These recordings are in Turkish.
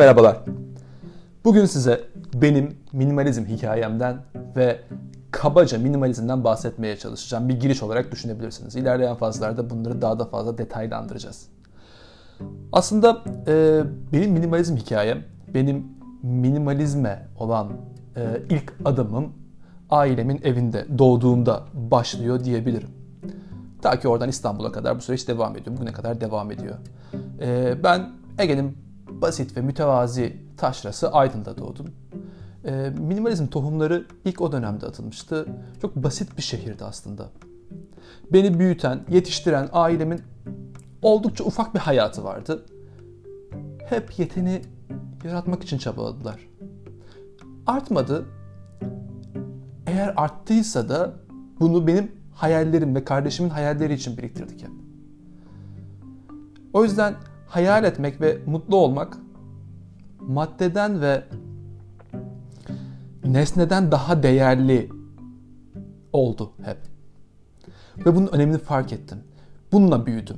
merhabalar. Bugün size benim minimalizm hikayemden ve kabaca minimalizmden bahsetmeye çalışacağım. Bir giriş olarak düşünebilirsiniz. İlerleyen fazlarda bunları daha da fazla detaylandıracağız. Aslında e, benim minimalizm hikayem, benim minimalizme olan e, ilk adımım ailemin evinde doğduğumda başlıyor diyebilirim. Ta ki oradan İstanbul'a kadar bu süreç devam ediyor. Bugüne kadar devam ediyor. E, ben Ege'nin basit ve mütevazi taşrası Aydın'da doğdum. E, minimalizm tohumları ilk o dönemde atılmıştı. Çok basit bir şehirdi aslında. Beni büyüten, yetiştiren ailemin oldukça ufak bir hayatı vardı. Hep yeteni yaratmak için çabaladılar. Artmadı. Eğer arttıysa da bunu benim hayallerim ve kardeşimin hayalleri için biriktirdik hep. O yüzden hayal etmek ve mutlu olmak maddeden ve nesneden daha değerli oldu hep. Ve bunun önemini fark ettim. Bununla büyüdüm.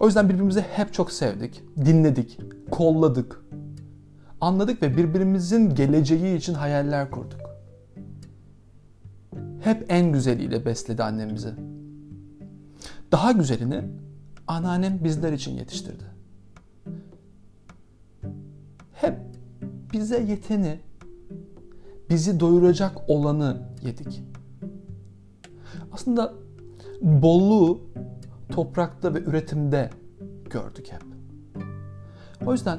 O yüzden birbirimizi hep çok sevdik, dinledik, kolladık, anladık ve birbirimizin geleceği için hayaller kurduk. Hep en güzeliyle besledi annem bizi. Daha güzelini anneannem bizler için yetiştirdi. Hep bize yeteni, bizi doyuracak olanı yedik. Aslında bolluğu toprakta ve üretimde gördük hep. O yüzden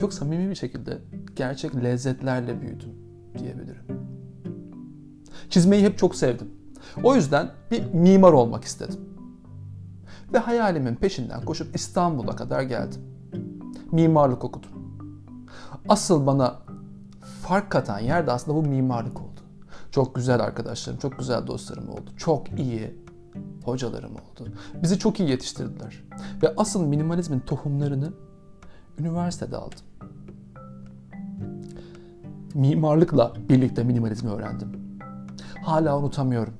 çok samimi bir şekilde gerçek lezzetlerle büyüdüm diyebilirim. Çizmeyi hep çok sevdim. O yüzden bir mimar olmak istedim. Ve hayalimin peşinden koşup İstanbul'a kadar geldim. Mimarlık okudum. Asıl bana fark katan yer de aslında bu mimarlık oldu. Çok güzel arkadaşlarım, çok güzel dostlarım oldu. Çok iyi hocalarım oldu. Bizi çok iyi yetiştirdiler. Ve asıl minimalizmin tohumlarını üniversitede aldım. Mimarlıkla birlikte minimalizmi öğrendim. Hala unutamıyorum.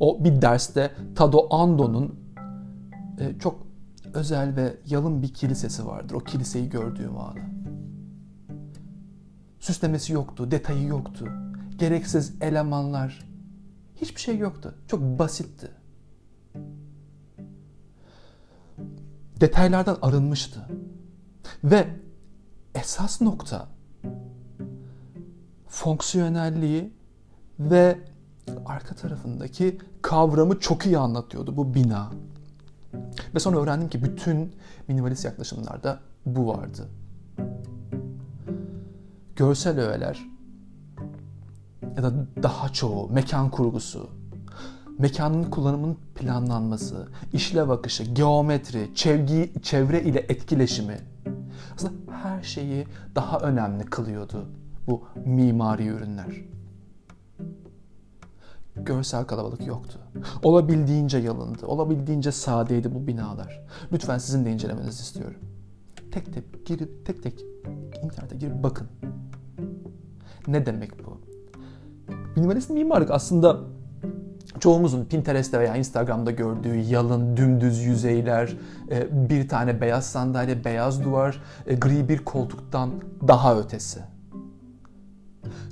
O bir derste Tado Ando'nun e, çok özel ve yalın bir kilisesi vardır. O kiliseyi gördüğüm anı. Süslemesi yoktu, detayı yoktu. Gereksiz elemanlar. Hiçbir şey yoktu. Çok basitti. Detaylardan arınmıştı. Ve esas nokta fonksiyonelliği ve arka tarafındaki kavramı çok iyi anlatıyordu bu bina. Ve sonra öğrendim ki bütün minimalist yaklaşımlarda bu vardı. Görsel öğeler ya da daha çoğu mekan kurgusu, mekanın kullanımının planlanması, işlev akışı, geometri, çevgi, çevre ile etkileşimi aslında her şeyi daha önemli kılıyordu bu mimari ürünler. Görsel kalabalık yoktu. Olabildiğince yalındı, olabildiğince sadeydi bu binalar. Lütfen sizin de incelemenizi istiyorum. Tek tek girip tek tek internete girip bakın. Ne demek bu? Minimalist mimarlık aslında çoğumuzun Pinterest'te veya Instagram'da gördüğü yalın, dümdüz yüzeyler, e, bir tane beyaz sandalye, beyaz duvar, e, gri bir koltuktan daha ötesi.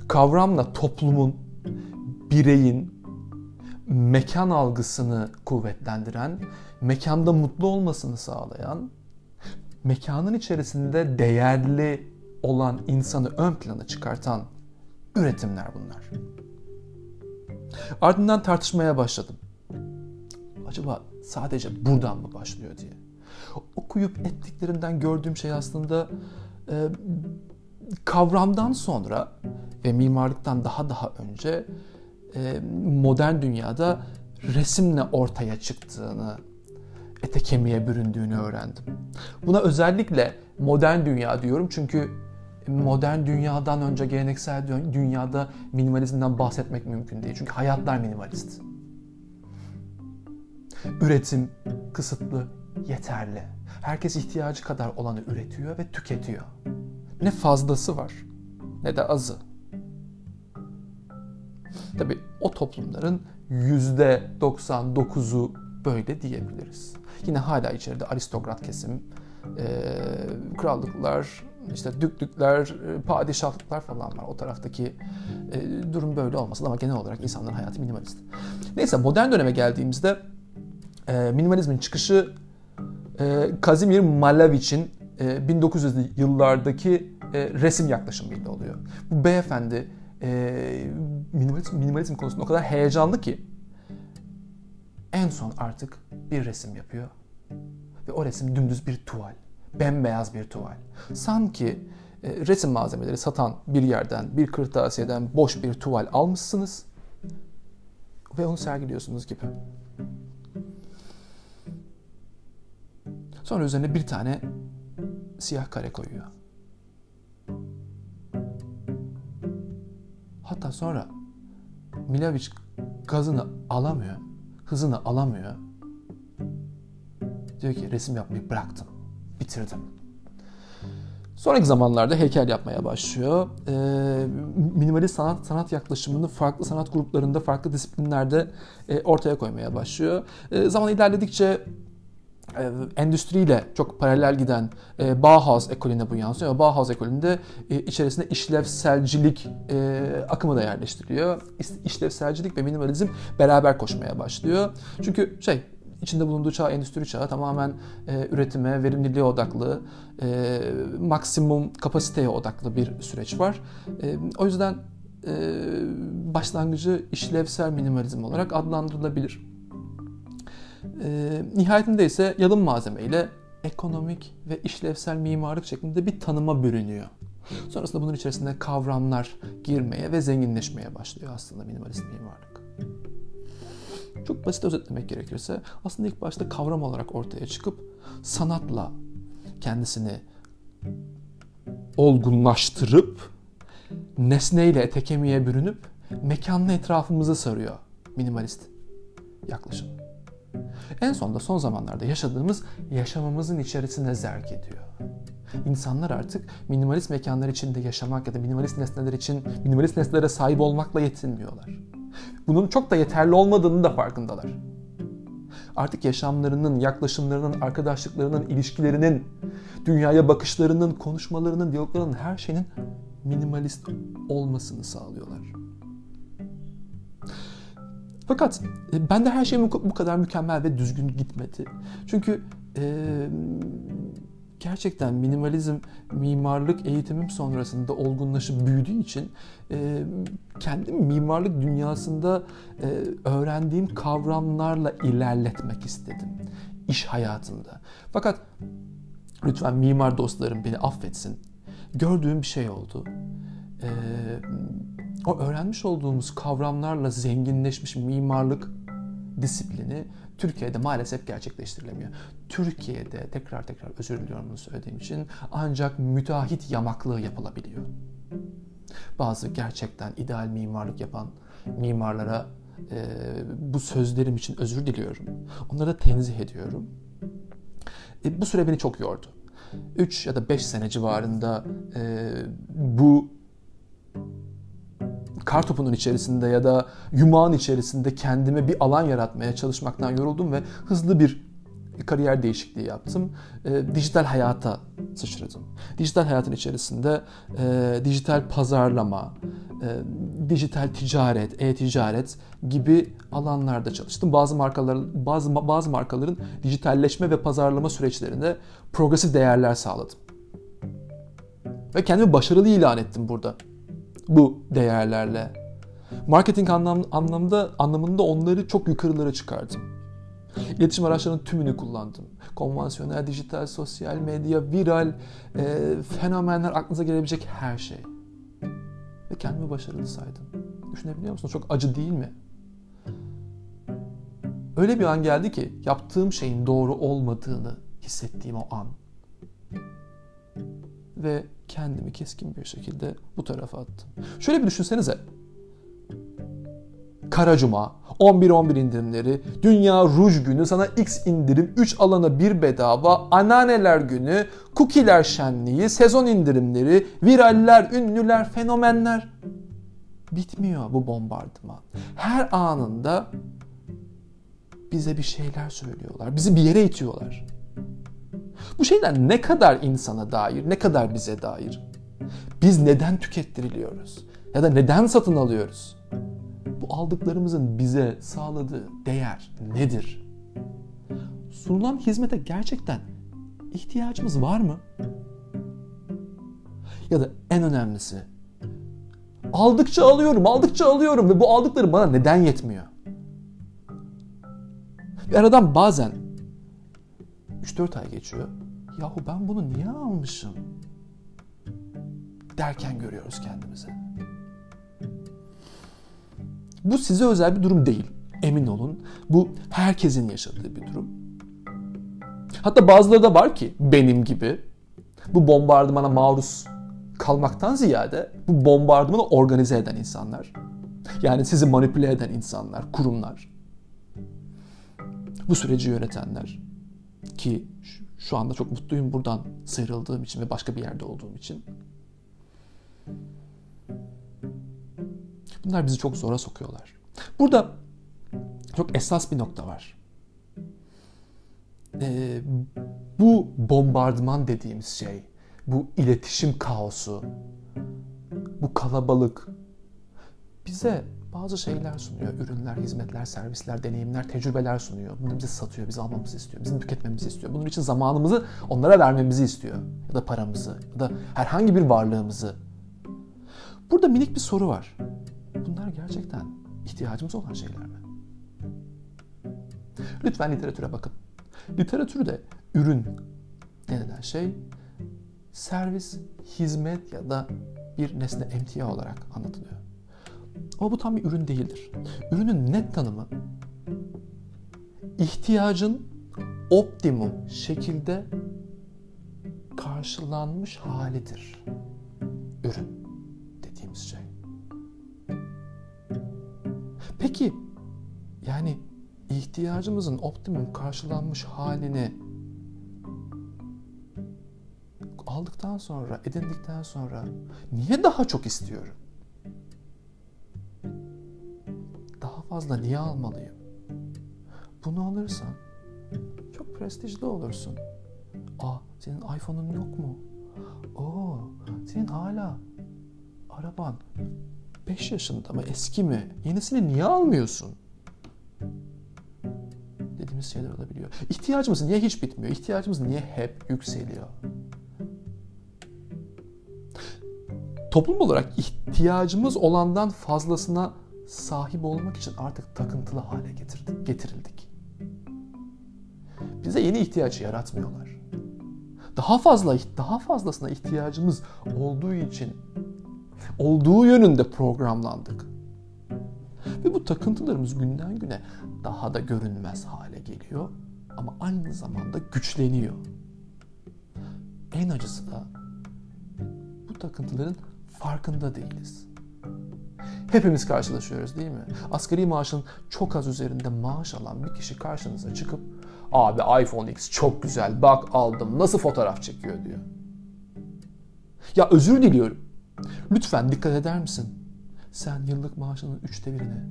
Kavramla toplumun, bireyin mekan algısını kuvvetlendiren, mekanda mutlu olmasını sağlayan, mekanın içerisinde değerli olan insanı ön plana çıkartan üretimler bunlar. Ardından tartışmaya başladım. Acaba sadece buradan mı başlıyor diye. Okuyup ettiklerinden gördüğüm şey aslında e, kavramdan sonra ve mimarlıktan daha daha önce modern dünyada resimle ortaya çıktığını, ete kemiğe büründüğünü öğrendim. Buna özellikle modern dünya diyorum çünkü modern dünyadan önce geleneksel dünyada minimalizmden bahsetmek mümkün değil. Çünkü hayatlar minimalist. Üretim kısıtlı, yeterli. Herkes ihtiyacı kadar olanı üretiyor ve tüketiyor. Ne fazlası var ne de azı. Tabi o toplumların yüzde 99'u böyle diyebiliriz. Yine hala içeride aristokrat kesim, krallıklar, işte düklükler, padişahlıklar falan var. O taraftaki durum böyle olmasın ama genel olarak insanların hayatı minimalist. Neyse modern döneme geldiğimizde minimalizmin çıkışı Kazimir Malavich'in e, 1900'lü yıllardaki resim yaklaşımıyla oluyor. Bu beyefendi e, minimalizm, minimalizm konusunda o kadar heyecanlı ki en son artık bir resim yapıyor. Ve o resim dümdüz bir tuval. Bembeyaz bir tuval. Sanki e, resim malzemeleri satan bir yerden, bir kırtasiyeden boş bir tuval almışsınız ve onu sergiliyorsunuz gibi. Sonra üzerine bir tane siyah kare koyuyor. Hatta sonra Milovic gazını alamıyor, hızını alamıyor. Diyor ki resim yapmayı bıraktım, bitirdim. Sonraki zamanlarda heykel yapmaya başlıyor. Ee, minimalist sanat sanat yaklaşımını farklı sanat gruplarında, farklı disiplinlerde e, ortaya koymaya başlıyor. E, zaman ilerledikçe e, endüstriyle çok paralel giden e, Bauhaus ekolüne bu yansıyor. Bauhaus ekolünde e, içerisinde işlevselcilik e, akımı da yerleştiriliyor. İşlevselcilik ve minimalizm beraber koşmaya başlıyor. Çünkü şey içinde bulunduğu çağ endüstri çağı tamamen e, üretime, verimliliğe odaklı, e, maksimum kapasiteye odaklı bir süreç var. E, o yüzden e, başlangıcı işlevsel minimalizm olarak adlandırılabilir. E, nihayetinde ise yalın malzemeyle ekonomik ve işlevsel mimarlık şeklinde bir tanıma bürünüyor. Sonrasında bunun içerisinde kavramlar girmeye ve zenginleşmeye başlıyor aslında minimalist mimarlık. Çok basit özetlemek gerekirse aslında ilk başta kavram olarak ortaya çıkıp sanatla kendisini olgunlaştırıp nesneyle ete kemiğe bürünüp mekanlı etrafımızı sarıyor minimalist yaklaşım. En sonunda son zamanlarda yaşadığımız yaşamımızın içerisine zerk ediyor. İnsanlar artık minimalist mekanlar içinde yaşamak ya da minimalist nesneler için minimalist nesnelere sahip olmakla yetinmiyorlar. Bunun çok da yeterli olmadığını da farkındalar. Artık yaşamlarının, yaklaşımlarının, arkadaşlıklarının, ilişkilerinin, dünyaya bakışlarının, konuşmalarının, diyaloglarının her şeyin minimalist olmasını sağlıyorlar. Fakat e, ben de her şey bu kadar mükemmel ve düzgün gitmedi. Çünkü e, gerçekten minimalizm mimarlık eğitimim sonrasında olgunlaşıp büyüdüğü için e, kendi mimarlık dünyasında e, öğrendiğim kavramlarla ilerletmek istedim iş hayatında. Fakat lütfen mimar dostlarım beni affetsin. Gördüğüm bir şey oldu. E, o öğrenmiş olduğumuz kavramlarla zenginleşmiş mimarlık disiplini Türkiye'de maalesef gerçekleştirilemiyor. Türkiye'de tekrar tekrar özür diliyorum bunu söylediğim için ancak müteahhit yamaklığı yapılabiliyor. Bazı gerçekten ideal mimarlık yapan mimarlara e, bu sözlerim için özür diliyorum. Onları da tenzih ediyorum. E, bu süre beni çok yordu. 3 ya da 5 sene civarında e, bu kar topunun içerisinde ya da yumağın içerisinde kendime bir alan yaratmaya çalışmaktan yoruldum ve hızlı bir kariyer değişikliği yaptım. E, dijital hayata sıçradım. Dijital hayatın içerisinde e, dijital pazarlama, e, dijital ticaret, e-ticaret gibi alanlarda çalıştım. Bazı markaların bazı bazı markaların dijitalleşme ve pazarlama süreçlerinde progresif değerler sağladım. Ve kendimi başarılı ilan ettim burada bu değerlerle. Marketing anlam, anlamda anlamında onları çok yukarılara çıkardım. İletişim araçlarının tümünü kullandım. Konvansiyonel, dijital, sosyal medya, viral, e, fenomenler aklınıza gelebilecek her şey. Ve kendimi başarılı saydım. Düşünebiliyor musunuz? Çok acı değil mi? Öyle bir an geldi ki yaptığım şeyin doğru olmadığını hissettiğim o an. Ve kendimi keskin bir şekilde bu tarafa attım. Şöyle bir düşünsenize. Kara Cuma, 11-11 indirimleri, Dünya Ruj günü, sana X indirim, 3 alana 1 bedava, Ananeler günü, Kukiler şenliği, sezon indirimleri, viraller, ünlüler, fenomenler. Bitmiyor bu bombardıman. Her anında bize bir şeyler söylüyorlar. Bizi bir yere itiyorlar. Bu şeyler ne kadar insana dair, ne kadar bize dair? Biz neden tükettiriliyoruz? Ya da neden satın alıyoruz? Bu aldıklarımızın bize sağladığı değer nedir? Sunulan hizmete gerçekten ihtiyacımız var mı? Ya da en önemlisi aldıkça alıyorum, aldıkça alıyorum ve bu aldıkları bana neden yetmiyor? Bir aradan bazen 3-4 ay geçiyor. Yahu ben bunu niye almışım? Derken görüyoruz kendimizi. Bu size özel bir durum değil. Emin olun. Bu herkesin yaşadığı bir durum. Hatta bazıları da var ki benim gibi bu bombardımana maruz kalmaktan ziyade bu bombardımanı organize eden insanlar. Yani sizi manipüle eden insanlar, kurumlar. Bu süreci yönetenler ki şu anda çok mutluyum buradan sıyrıldığım için ve başka bir yerde olduğum için. Bunlar bizi çok zora sokuyorlar. Burada çok esas bir nokta var. Ee, bu bombardıman dediğimiz şey, bu iletişim kaosu, bu kalabalık bize bazı şeyler sunuyor. Ürünler, hizmetler, servisler, deneyimler, tecrübeler sunuyor. Bunu bize satıyor, bizi almamızı istiyor, bizim tüketmemizi istiyor. Bunun için zamanımızı onlara vermemizi istiyor. Ya da paramızı, ya da herhangi bir varlığımızı. Burada minik bir soru var. Bunlar gerçekten ihtiyacımız olan şeyler mi? Lütfen literatüre bakın. Literatürde ürün denilen şey servis, hizmet ya da bir nesne emtia olarak anlatılıyor. Ama bu tam bir ürün değildir. Ürünün net tanımı ihtiyacın optimum şekilde karşılanmış halidir. Ürün dediğimiz şey. Peki yani ihtiyacımızın optimum karşılanmış halini aldıktan sonra, edindikten sonra niye daha çok istiyorum? Fazla niye almalıyım? Bunu alırsan çok prestijli olursun. Aa, senin iPhone'un yok mu? Oo, senin hala araban 5 yaşında mı, eski mi? Yenisini niye almıyorsun? Dediğimiz şeyler olabiliyor. İhtiyacımız niye hiç bitmiyor? İhtiyacımız niye hep yükseliyor? toplum olarak ihtiyacımız olandan fazlasına sahip olmak için artık takıntılı hale getirdik, getirildik. Bize yeni ihtiyaç yaratmıyorlar. Daha fazla daha fazlasına ihtiyacımız olduğu için olduğu yönünde programlandık. Ve bu takıntılarımız günden güne daha da görünmez hale geliyor ama aynı zamanda güçleniyor. En acısı da bu takıntıların farkında değiliz. Hepimiz karşılaşıyoruz değil mi? Asgari maaşın çok az üzerinde maaş alan bir kişi karşınıza çıkıp abi iPhone X çok güzel bak aldım nasıl fotoğraf çekiyor diyor. Ya özür diliyorum. Lütfen dikkat eder misin? Sen yıllık maaşının üçte birini,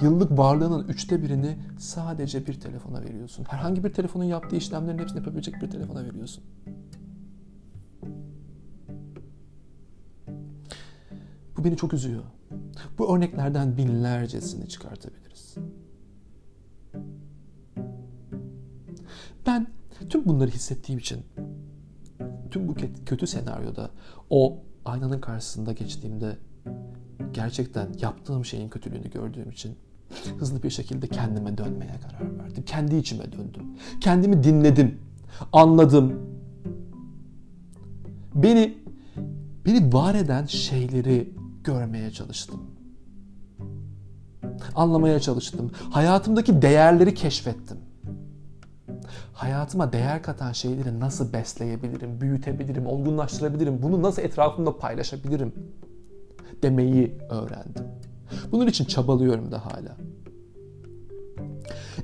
yıllık varlığının üçte birini sadece bir telefona veriyorsun. Herhangi bir telefonun yaptığı işlemlerin hepsini yapabilecek bir telefona veriyorsun. Bu beni çok üzüyor. Bu örneklerden binlercesini çıkartabiliriz. Ben tüm bunları hissettiğim için tüm bu kötü senaryoda o aynanın karşısında geçtiğimde gerçekten yaptığım şeyin kötülüğünü gördüğüm için hızlı bir şekilde kendime dönmeye karar verdim. Kendi içime döndüm. Kendimi dinledim. Anladım. Beni beni var eden şeyleri görmeye çalıştım. Anlamaya çalıştım. Hayatımdaki değerleri keşfettim. Hayatıma değer katan şeyleri nasıl besleyebilirim, büyütebilirim, olgunlaştırabilirim, bunu nasıl etrafımda paylaşabilirim demeyi öğrendim. Bunun için çabalıyorum da hala.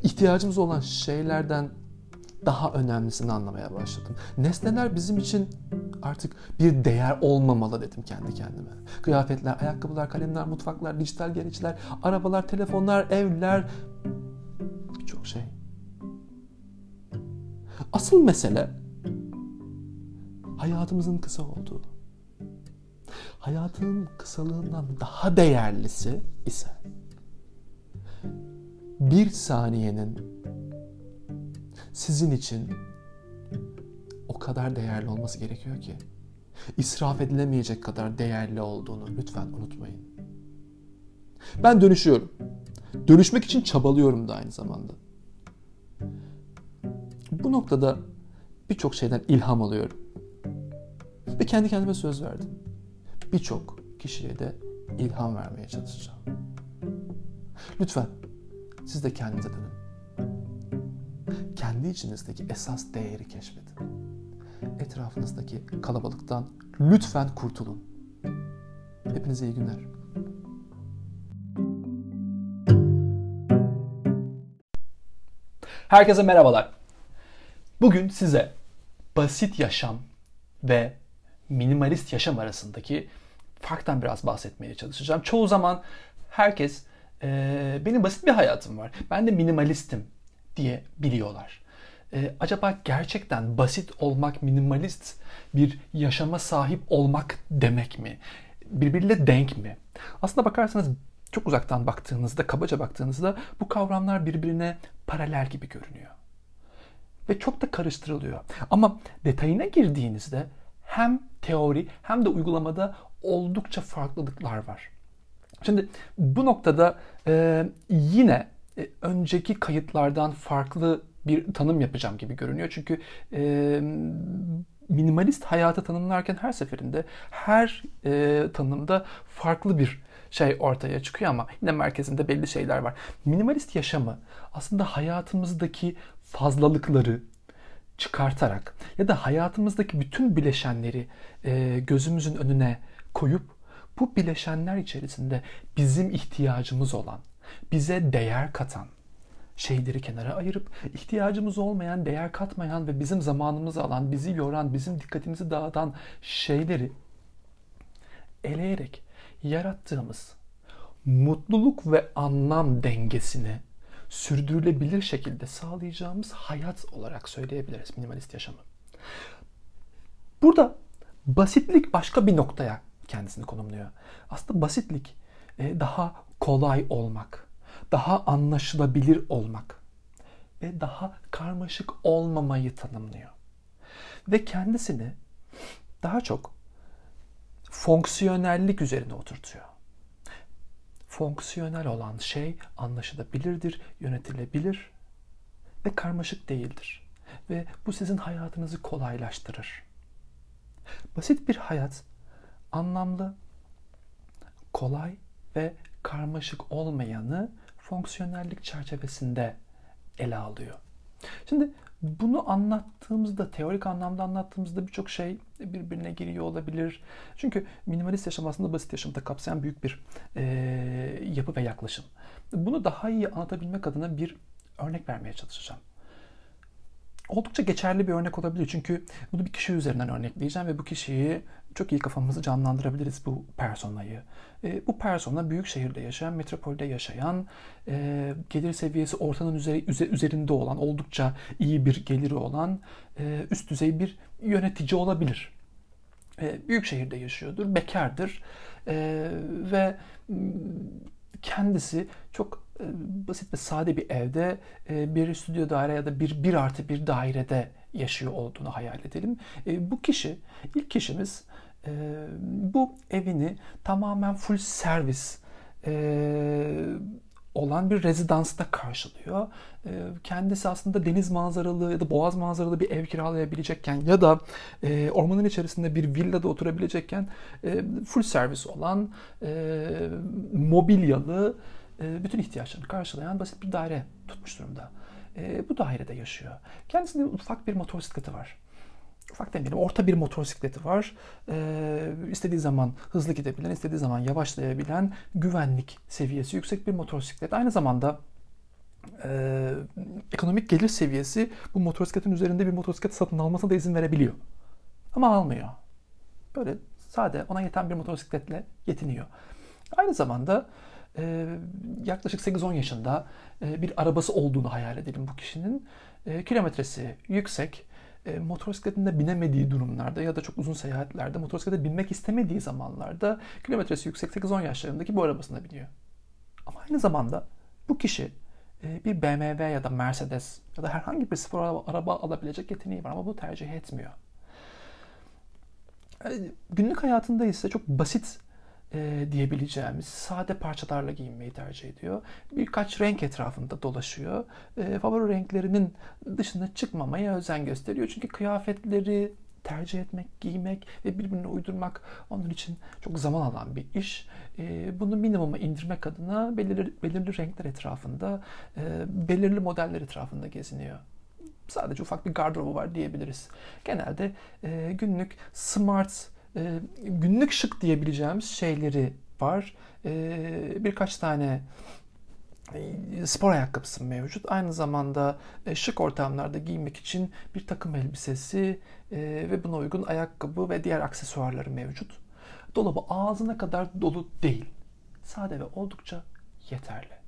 İhtiyacımız olan şeylerden daha önemlisini anlamaya başladım. Nesneler bizim için artık bir değer olmamalı dedim kendi kendime. Kıyafetler, ayakkabılar, kalemler, mutfaklar, dijital gereçler, arabalar, telefonlar, evler birçok şey. Asıl mesele hayatımızın kısa olduğu. Hayatın kısalığından daha değerlisi ise bir saniyenin sizin için o kadar değerli olması gerekiyor ki israf edilemeyecek kadar değerli olduğunu lütfen unutmayın. Ben dönüşüyorum. Dönüşmek için çabalıyorum da aynı zamanda. Bu noktada birçok şeyden ilham alıyorum. Ve kendi kendime söz verdim. Birçok kişiye de ilham vermeye çalışacağım. Lütfen siz de kendinize dönün. Kendi içinizdeki esas değeri keşfedin. Etrafınızdaki kalabalıktan lütfen kurtulun. Hepinize iyi günler. Herkese merhabalar. Bugün size basit yaşam ve minimalist yaşam arasındaki farktan biraz bahsetmeye çalışacağım. Çoğu zaman herkes e, benim basit bir hayatım var. Ben de minimalistim diye biliyorlar. E, acaba gerçekten basit olmak, minimalist bir yaşama sahip olmak demek mi? Birbiriyle denk mi? Aslında bakarsanız çok uzaktan baktığınızda, kabaca baktığınızda bu kavramlar birbirine paralel gibi görünüyor. Ve çok da karıştırılıyor. Ama detayına girdiğinizde hem teori hem de uygulamada oldukça farklılıklar var. Şimdi bu noktada e, yine e, önceki kayıtlardan farklı bir tanım yapacağım gibi görünüyor. Çünkü e, minimalist hayatı tanımlarken her seferinde her e, tanımda farklı bir şey ortaya çıkıyor ama yine merkezinde belli şeyler var. Minimalist yaşamı aslında hayatımızdaki fazlalıkları çıkartarak ya da hayatımızdaki bütün bileşenleri e, gözümüzün önüne koyup bu bileşenler içerisinde bizim ihtiyacımız olan, bize değer katan şeyleri kenara ayırıp ihtiyacımız olmayan, değer katmayan ve bizim zamanımızı alan, bizi yoran, bizim dikkatimizi dağıtan şeyleri eleyerek yarattığımız mutluluk ve anlam dengesini sürdürülebilir şekilde sağlayacağımız hayat olarak söyleyebiliriz minimalist yaşamı. Burada basitlik başka bir noktaya kendisini konumluyor. Aslında basitlik e, daha kolay olmak, daha anlaşılabilir olmak ve daha karmaşık olmamayı tanımlıyor. Ve kendisini daha çok fonksiyonellik üzerine oturtuyor. Fonksiyonel olan şey anlaşılabilirdir, yönetilebilir ve karmaşık değildir. Ve bu sizin hayatınızı kolaylaştırır. Basit bir hayat anlamlı, kolay ve karmaşık olmayanı fonksiyonellik çerçevesinde ele alıyor. Şimdi bunu anlattığımızda, teorik anlamda anlattığımızda birçok şey birbirine giriyor olabilir. Çünkü minimalist yaşam aslında basit yaşamı da kapsayan büyük bir e, yapı ve yaklaşım. Bunu daha iyi anlatabilmek adına bir örnek vermeye çalışacağım. Oldukça geçerli bir örnek olabilir çünkü bunu bir kişi üzerinden örnekleyeceğim ve bu kişiyi çok iyi kafamızı canlandırabiliriz bu personayı. E, bu persona büyük şehirde yaşayan, metropolde yaşayan, e, gelir seviyesi ortanın üzeri, üzerinde olan, oldukça iyi bir geliri olan, e, üst düzey bir yönetici olabilir. E, büyük şehirde yaşıyordur, bekardır e, ve kendisi çok e, basit ve sade bir evde e, bir stüdyo daire ya da bir bir artı bir dairede yaşıyor olduğunu hayal edelim. E, bu kişi, ilk kişimiz bu evini tamamen full servis olan bir rezidansta karşılıyor. Kendisi aslında deniz manzaralı ya da boğaz manzaralı bir ev kiralayabilecekken ya da ormanın içerisinde bir villada oturabilecekken full servis olan mobilyalı bütün ihtiyaçlarını karşılayan basit bir daire tutmuş durumda. Bu dairede yaşıyor. Kendisinde ufak bir motosikleti var ufak demeyelim orta bir motosikleti var. Ee, istediği zaman hızlı gidebilen, istediği zaman yavaşlayabilen, güvenlik seviyesi yüksek bir motosiklet. Aynı zamanda e, ekonomik gelir seviyesi bu motosikletin üzerinde bir motosiklet satın almasına da izin verebiliyor. Ama almıyor. Böyle sade ona yeten bir motosikletle yetiniyor. Aynı zamanda e, yaklaşık 8-10 yaşında e, bir arabası olduğunu hayal edelim bu kişinin. E, kilometresi yüksek, e, motosikletinde binemediği durumlarda ya da çok uzun seyahatlerde motosiklete binmek istemediği zamanlarda kilometresi yüksek 8-10 yaşlarındaki bu arabasına biniyor. Ama aynı zamanda bu kişi e, bir BMW ya da Mercedes ya da herhangi bir spor araba alabilecek yeteneği var ama bu tercih etmiyor. E, günlük hayatında ise çok basit e, diyebileceğimiz sade parçalarla giyinmeyi tercih ediyor. Birkaç renk etrafında dolaşıyor. E, favori renklerinin dışına çıkmamaya özen gösteriyor. Çünkü kıyafetleri tercih etmek, giymek ve birbirine uydurmak onun için çok zaman alan bir iş. E, bunu minimuma indirmek adına belirli, belirli renkler etrafında, e, belirli modeller etrafında geziniyor sadece ufak bir gardırobu var diyebiliriz. Genelde e, günlük smart e, günlük şık diyebileceğimiz şeyleri var. E, birkaç tane e, spor ayakkabısı mevcut. Aynı zamanda e, şık ortamlarda giymek için bir takım elbisesi e, ve buna uygun ayakkabı ve diğer aksesuarları mevcut. Dolabı ağzına kadar dolu değil. Sade ve oldukça yeterli.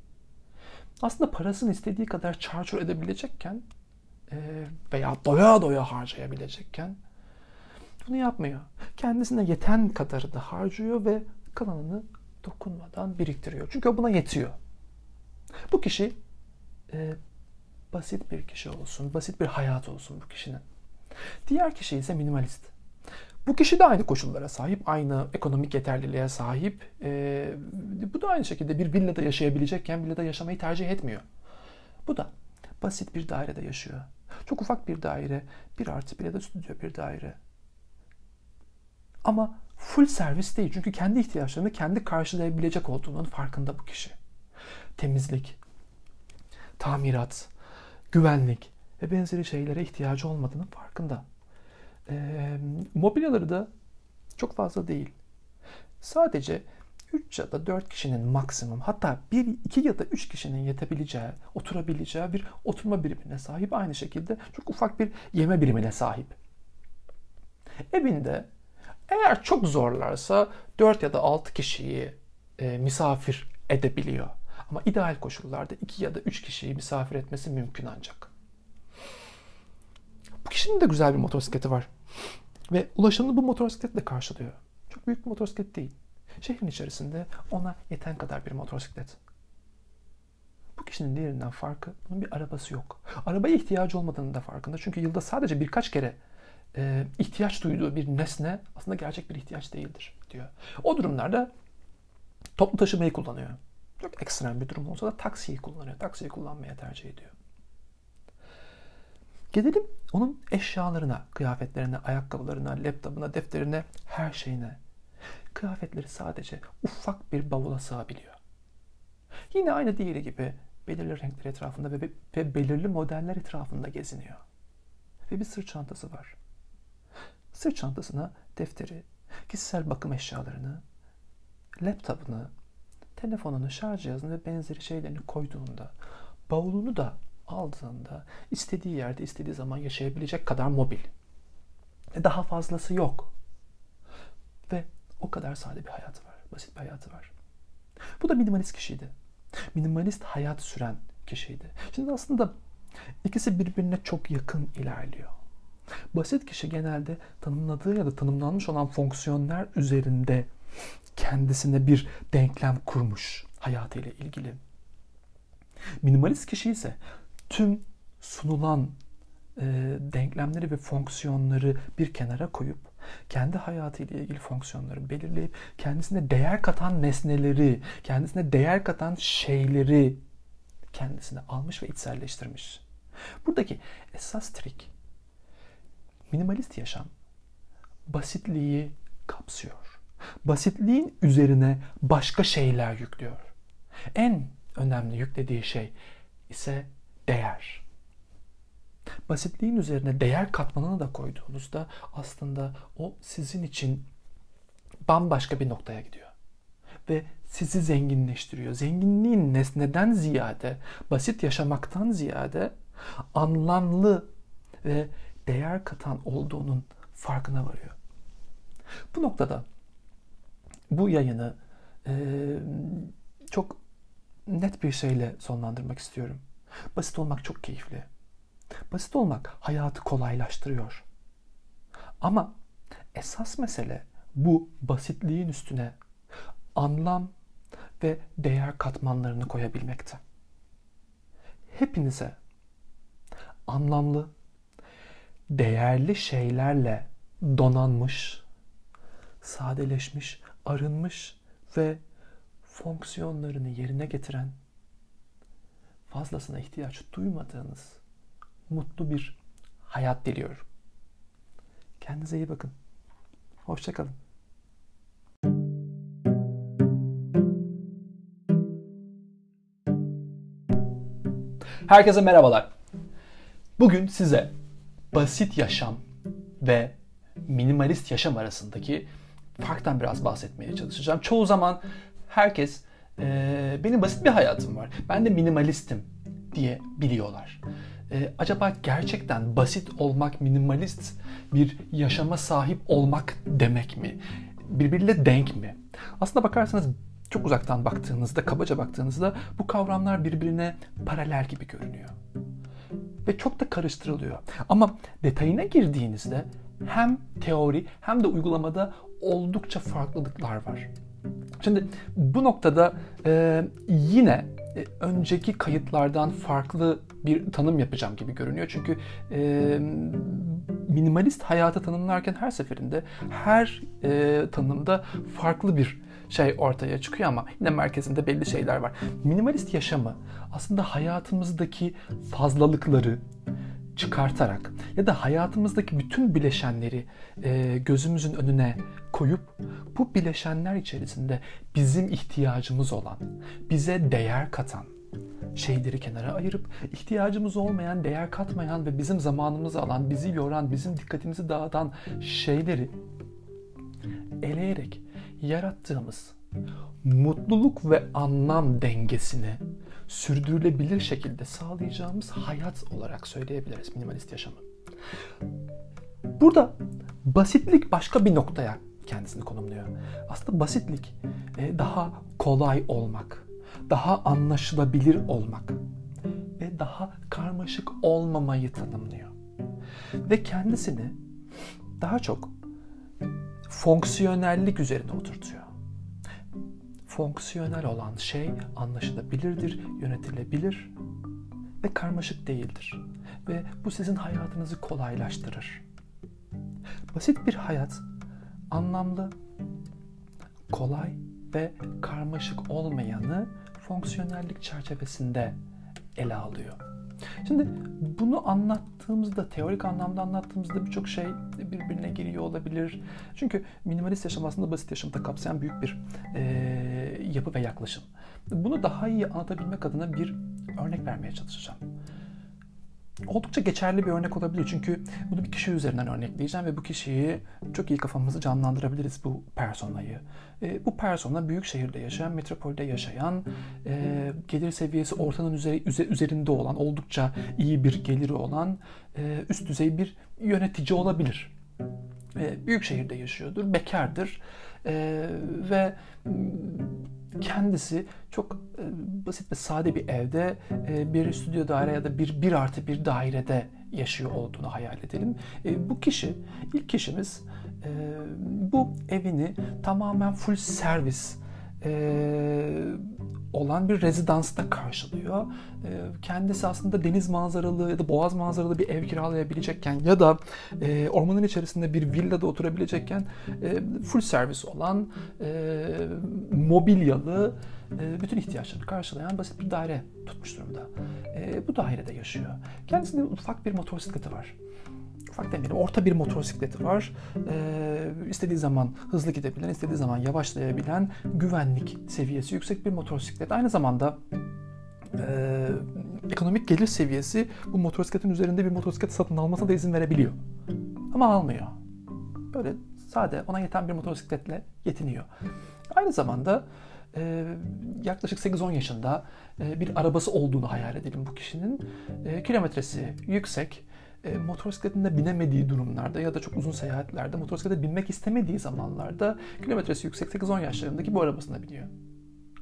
Aslında parasını istediği kadar çarçur edebilecekken veya doya doya harcayabilecekken bunu yapmıyor. Kendisine yeten kadarı da harcıyor ve kalanını dokunmadan biriktiriyor. Çünkü o buna yetiyor. Bu kişi e, basit bir kişi olsun, basit bir hayat olsun bu kişinin. Diğer kişi ise minimalist. Bu kişi de aynı koşullara sahip, aynı ekonomik yeterliliğe sahip. E, bu da aynı şekilde bir villada yaşayabilecekken villada yaşamayı tercih etmiyor. Bu da basit bir dairede yaşıyor. Çok ufak bir daire, bir artı bir ya da stüdyo bir daire. Ama full servis değil. Çünkü kendi ihtiyaçlarını kendi karşılayabilecek olduğunun farkında bu kişi. Temizlik, tamirat, güvenlik ve benzeri şeylere ihtiyacı olmadığının farkında. E, mobilyaları da çok fazla değil. Sadece 3 ya da 4 kişinin maksimum hatta 1, 2 ya da 3 kişinin yetebileceği, oturabileceği bir oturma birimine sahip. Aynı şekilde çok ufak bir yeme birimine sahip. Evinde eğer çok zorlarsa 4 ya da 6 kişiyi e, misafir edebiliyor. Ama ideal koşullarda 2 ya da 3 kişiyi misafir etmesi mümkün ancak. Bu kişinin de güzel bir motosikleti var. Ve ulaşımını bu motosikletle karşılıyor. Çok büyük bir motosiklet değil. Şehrin içerisinde ona yeten kadar bir motosiklet. Bu kişinin diğerinden farkı bunun bir arabası yok. Arabaya ihtiyacı olmadığının da farkında. Çünkü yılda sadece birkaç kere e, ihtiyaç duyduğu bir nesne aslında gerçek bir ihtiyaç değildir diyor. O durumlarda toplu taşımayı kullanıyor. Çok ekstrem bir durum olsa da taksiyi kullanıyor. Taksiyi kullanmaya tercih ediyor. Gelelim onun eşyalarına, kıyafetlerine, ayakkabılarına, laptopuna, defterine, her şeyine. Kıyafetleri sadece ufak bir bavula sığabiliyor. Yine aynı diğeri gibi belirli renkler etrafında ve, ve belirli modeller etrafında geziniyor. Ve bir sırt çantası var. Sırt çantasına defteri, kişisel bakım eşyalarını, laptopunu, telefonunu, şarj cihazını ve benzeri şeylerini koyduğunda, bavulunu da aldığında istediği yerde istediği zaman yaşayabilecek kadar mobil. Daha fazlası yok. Ve o kadar sade bir hayatı var. Basit bir hayatı var. Bu da minimalist kişiydi. Minimalist hayat süren kişiydi. Şimdi aslında ikisi birbirine çok yakın ilerliyor. Basit kişi genelde tanımladığı ya da tanımlanmış olan fonksiyonlar üzerinde kendisine bir denklem kurmuş hayatıyla ilgili. Minimalist kişi ise tüm sunulan e, denklemleri ve fonksiyonları bir kenara koyup kendi hayatıyla ilgili fonksiyonları belirleyip kendisine değer katan nesneleri, kendisine değer katan şeyleri kendisine almış ve içselleştirmiş. Buradaki esas trik Minimalist yaşam basitliği kapsıyor. Basitliğin üzerine başka şeyler yüklüyor. En önemli yüklediği şey ise değer. Basitliğin üzerine değer katmanını da koyduğunuzda aslında o sizin için bambaşka bir noktaya gidiyor. Ve sizi zenginleştiriyor. Zenginliğin nesneden ziyade, basit yaşamaktan ziyade anlamlı ve değer katan olduğunun farkına varıyor. Bu noktada bu yayını e, çok net bir şeyle sonlandırmak istiyorum. Basit olmak çok keyifli. Basit olmak hayatı kolaylaştırıyor. Ama esas mesele bu basitliğin üstüne anlam ve değer katmanlarını koyabilmekte. Hepinize anlamlı, değerli şeylerle donanmış, sadeleşmiş, arınmış ve fonksiyonlarını yerine getiren, fazlasına ihtiyaç duymadığınız mutlu bir hayat diliyorum. Kendinize iyi bakın. Hoşçakalın. Herkese merhabalar. Bugün size basit yaşam ve minimalist yaşam arasındaki farktan biraz bahsetmeye çalışacağım. Çoğu zaman herkes e, benim basit bir hayatım var. Ben de minimalistim diye biliyorlar. E, acaba gerçekten basit olmak, minimalist bir yaşama sahip olmak demek mi? Birbiriyle denk mi? Aslında bakarsanız çok uzaktan baktığınızda, kabaca baktığınızda bu kavramlar birbirine paralel gibi görünüyor. Ve çok da karıştırılıyor. Ama detayına girdiğinizde hem teori hem de uygulamada oldukça farklılıklar var. Şimdi bu noktada e, yine e, önceki kayıtlardan farklı bir tanım yapacağım gibi görünüyor. Çünkü e, minimalist hayatı tanımlarken her seferinde her e, tanımda farklı bir şey ortaya çıkıyor ama yine merkezinde belli şeyler var. Minimalist yaşamı aslında hayatımızdaki fazlalıkları çıkartarak ya da hayatımızdaki bütün bileşenleri e, gözümüzün önüne koyup bu bileşenler içerisinde bizim ihtiyacımız olan, bize değer katan şeyleri kenara ayırıp ihtiyacımız olmayan, değer katmayan ve bizim zamanımızı alan, bizi yoran, bizim dikkatimizi dağıtan şeyleri eleyerek yarattığımız mutluluk ve anlam dengesini sürdürülebilir şekilde sağlayacağımız hayat olarak söyleyebiliriz minimalist yaşamı. Burada basitlik başka bir noktaya kendisini konumluyor. Aslında basitlik e, daha kolay olmak, daha anlaşılabilir olmak ve daha karmaşık olmamayı tanımlıyor. Ve kendisini daha çok fonksiyonellik üzerine oturtuyor. Fonksiyonel olan şey anlaşılabilirdir, yönetilebilir ve karmaşık değildir. Ve bu sizin hayatınızı kolaylaştırır. Basit bir hayat anlamlı, kolay ve karmaşık olmayanı fonksiyonellik çerçevesinde ele alıyor. Şimdi bunu anlattığımızda, teorik anlamda anlattığımızda birçok şey birbirine giriyor olabilir. Çünkü minimalist yaşam aslında basit yaşamı da kapsayan büyük bir e, yapı ve yaklaşım. Bunu daha iyi anlatabilmek adına bir örnek vermeye çalışacağım oldukça geçerli bir örnek olabilir. Çünkü bunu bir kişi üzerinden örnekleyeceğim ve bu kişiyi çok iyi kafamızı canlandırabiliriz bu personayı. E, bu persona büyük şehirde yaşayan, metropolde yaşayan, e, gelir seviyesi ortanın üzeri, üzerinde olan, oldukça iyi bir geliri olan, e, üst düzey bir yönetici olabilir. E, büyük şehirde yaşıyordur, bekardır e, ve kendisi çok e, basit ve sade bir evde e, bir stüdyo daire ya da bir bir artı bir dairede yaşıyor olduğunu hayal edelim. E, bu kişi, ilk kişimiz bu evini tamamen full servis olan bir rezidansta karşılıyor. Kendisi aslında deniz manzaralı ya da boğaz manzaralı bir ev kiralayabilecekken ya da ormanın içerisinde bir villada oturabilecekken full servis olan mobilyalı bütün ihtiyaçlarını karşılayan basit bir daire tutmuş durumda. Bu dairede yaşıyor. Kendisinde ufak bir motosikleti var ufak demeyelim orta bir motosikleti var. Ee, istediği zaman hızlı gidebilen, istediği zaman yavaşlayabilen, güvenlik seviyesi yüksek bir motosiklet. Aynı zamanda e, ekonomik gelir seviyesi bu motosikletin üzerinde bir motosiklet satın almasına da izin verebiliyor. Ama almıyor. Böyle sade ona yeten bir motosikletle yetiniyor. Aynı zamanda e, yaklaşık 8-10 yaşında e, bir arabası olduğunu hayal edelim bu kişinin. E, kilometresi yüksek, e, motosikletinde binemediği durumlarda ya da çok uzun seyahatlerde motosiklete binmek istemediği zamanlarda kilometresi yüksek 8-10 yaşlarındaki bu arabasına biniyor.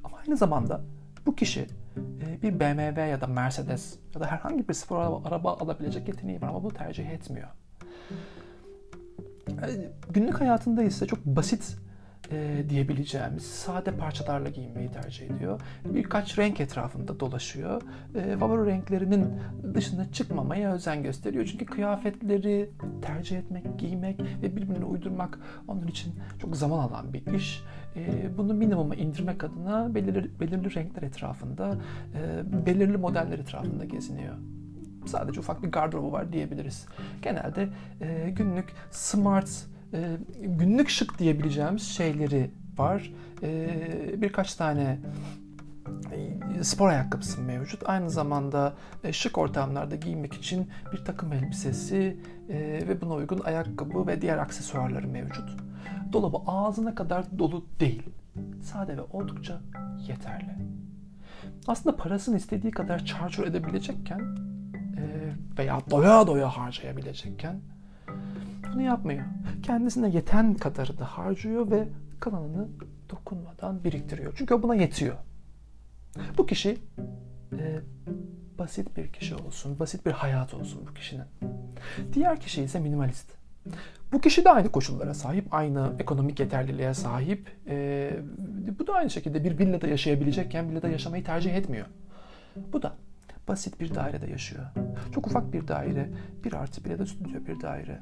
Ama aynı zamanda bu kişi e, bir BMW ya da Mercedes ya da herhangi bir spor araba, araba alabilecek yeteneği var ama bunu tercih etmiyor. E, günlük hayatında ise çok basit e, diyebileceğimiz sade parçalarla giyinmeyi tercih ediyor. Birkaç renk etrafında dolaşıyor. E, favori renklerinin dışına çıkmamaya özen gösteriyor. Çünkü kıyafetleri tercih etmek, giymek ve birbirine uydurmak onun için çok zaman alan bir iş. E, bunu minimuma indirmek adına belirli, belirli renkler etrafında, e, belirli modeller etrafında geziniyor sadece ufak bir gardırobu var diyebiliriz. Genelde e, günlük smart, e, günlük şık diyebileceğimiz şeyleri var. E, birkaç tane e, spor ayakkabısı mevcut. Aynı zamanda e, şık ortamlarda giymek için bir takım elbisesi e, ve buna uygun ayakkabı ve diğer aksesuarları mevcut. Dolabı ağzına kadar dolu değil. Sade ve oldukça yeterli. Aslında parasını istediği kadar çarçur edebilecekken veya doya doya harcayabilecekken bunu yapmıyor. Kendisine yeten kadarını harcıyor ve kalanını dokunmadan biriktiriyor. Çünkü buna yetiyor. Bu kişi e, basit bir kişi olsun, basit bir hayat olsun bu kişinin. Diğer kişi ise minimalist. Bu kişi de aynı koşullara sahip, aynı ekonomik yeterliliğe sahip. E, bu da aynı şekilde bir villada yaşayabilecekken villada yaşamayı tercih etmiyor. Bu da basit bir dairede yaşıyor. Çok ufak bir daire, bir artı bir ya da stüdyo bir daire.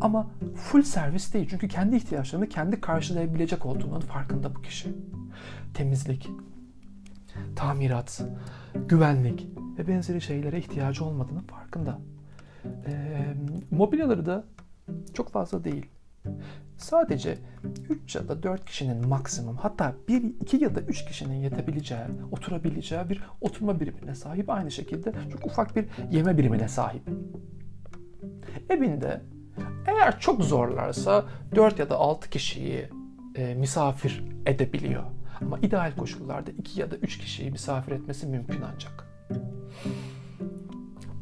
Ama full servis değil. Çünkü kendi ihtiyaçlarını kendi karşılayabilecek olduğunun farkında bu kişi. Temizlik, tamirat, güvenlik ve benzeri şeylere ihtiyacı olmadığının farkında. E, mobilyaları da çok fazla değil. Sadece 3 ya da 4 kişinin maksimum hatta 1, 2 ya da 3 kişinin yetebileceği, oturabileceği bir oturma birimine sahip. Aynı şekilde çok ufak bir yeme birimine sahip. Evinde eğer çok zorlarsa 4 ya da 6 kişiyi e, misafir edebiliyor. Ama ideal koşullarda 2 ya da 3 kişiyi misafir etmesi mümkün ancak.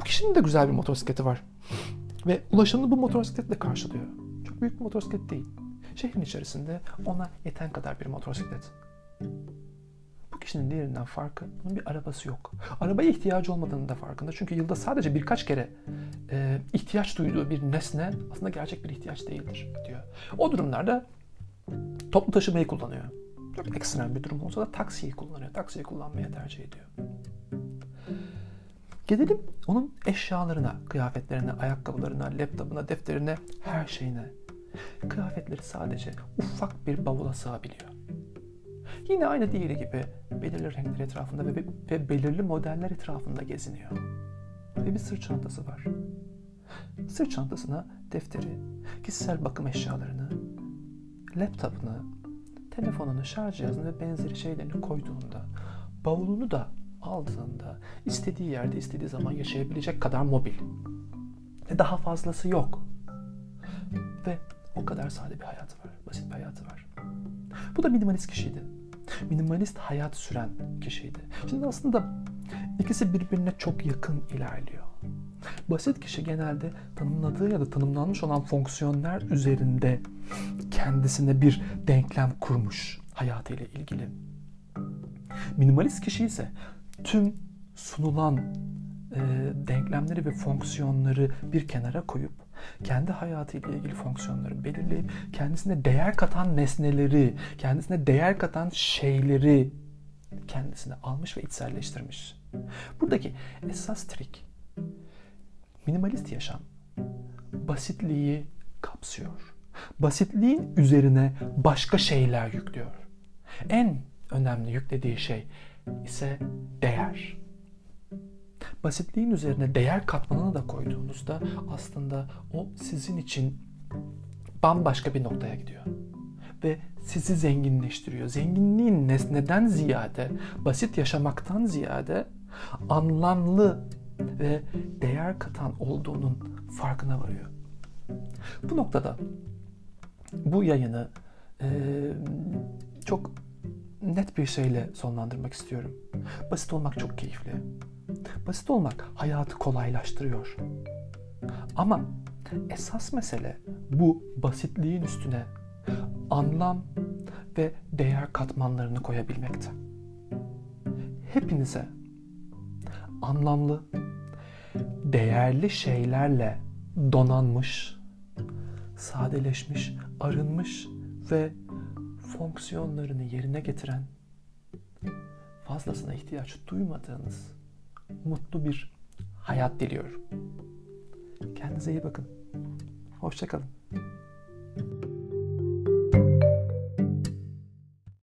Bu kişinin de güzel bir motosikleti var. Ve ulaşımını bu motosikletle karşılıyor. Çok büyük bir motosiklet değil. Şehrin içerisinde ona yeten kadar bir motosiklet. Bu kişinin diğerinden farkı onun bir arabası yok. Arabaya ihtiyacı olmadığını da farkında. Çünkü yılda sadece birkaç kere e, ihtiyaç duyduğu bir nesne aslında gerçek bir ihtiyaç değildir diyor. O durumlarda toplu taşımayı kullanıyor. Çok ekstrem bir durum olsa da taksiyi kullanıyor. Taksiyi kullanmaya tercih ediyor. Gelelim onun eşyalarına, kıyafetlerine, ayakkabılarına, laptopuna, defterine, her şeyine. Kıyafetleri sadece ufak bir bavula sığabiliyor. Yine aynı diğeri gibi belirli renkler etrafında ve, ve belirli modeller etrafında geziniyor. Ve bir sırt çantası var. Sırt çantasına defteri, kişisel bakım eşyalarını, laptopunu, telefonunu, şarj cihazını ve benzeri şeylerini koyduğunda, bavulunu da aldığında istediği yerde istediği zaman yaşayabilecek kadar mobil. Ve daha fazlası yok. Ve o kadar sade bir hayatı var. Basit bir hayatı var. Bu da minimalist kişiydi. Minimalist hayat süren kişiydi. Şimdi aslında ikisi birbirine çok yakın ilerliyor. Basit kişi genelde tanımladığı ya da tanımlanmış olan fonksiyonlar üzerinde kendisine bir denklem kurmuş hayatıyla ilgili. Minimalist kişi ise tüm sunulan e, denklemleri ve fonksiyonları bir kenara koyup kendi hayatıyla ilgili fonksiyonları belirleyip kendisine değer katan nesneleri, kendisine değer katan şeyleri kendisine almış ve içselleştirmiş. Buradaki esas trik minimalist yaşam basitliği kapsıyor. Basitliğin üzerine başka şeyler yüklüyor. En önemli yüklediği şey ise değer. Basitliğin üzerine değer katmanını da koyduğunuzda aslında o sizin için bambaşka bir noktaya gidiyor. Ve sizi zenginleştiriyor. Zenginliğin nesneden ziyade, basit yaşamaktan ziyade anlamlı ve değer katan olduğunun farkına varıyor. Bu noktada bu yayını e, çok net bir şeyle sonlandırmak istiyorum. Basit olmak çok keyifli. Basit olmak hayatı kolaylaştırıyor. Ama esas mesele bu basitliğin üstüne anlam ve değer katmanlarını koyabilmekte. hepinize anlamlı, değerli şeylerle donanmış, sadeleşmiş, arınmış ve fonksiyonlarını yerine getiren, fazlasına ihtiyaç duymadığınız mutlu bir hayat diliyorum. Kendinize iyi bakın. Hoşçakalın.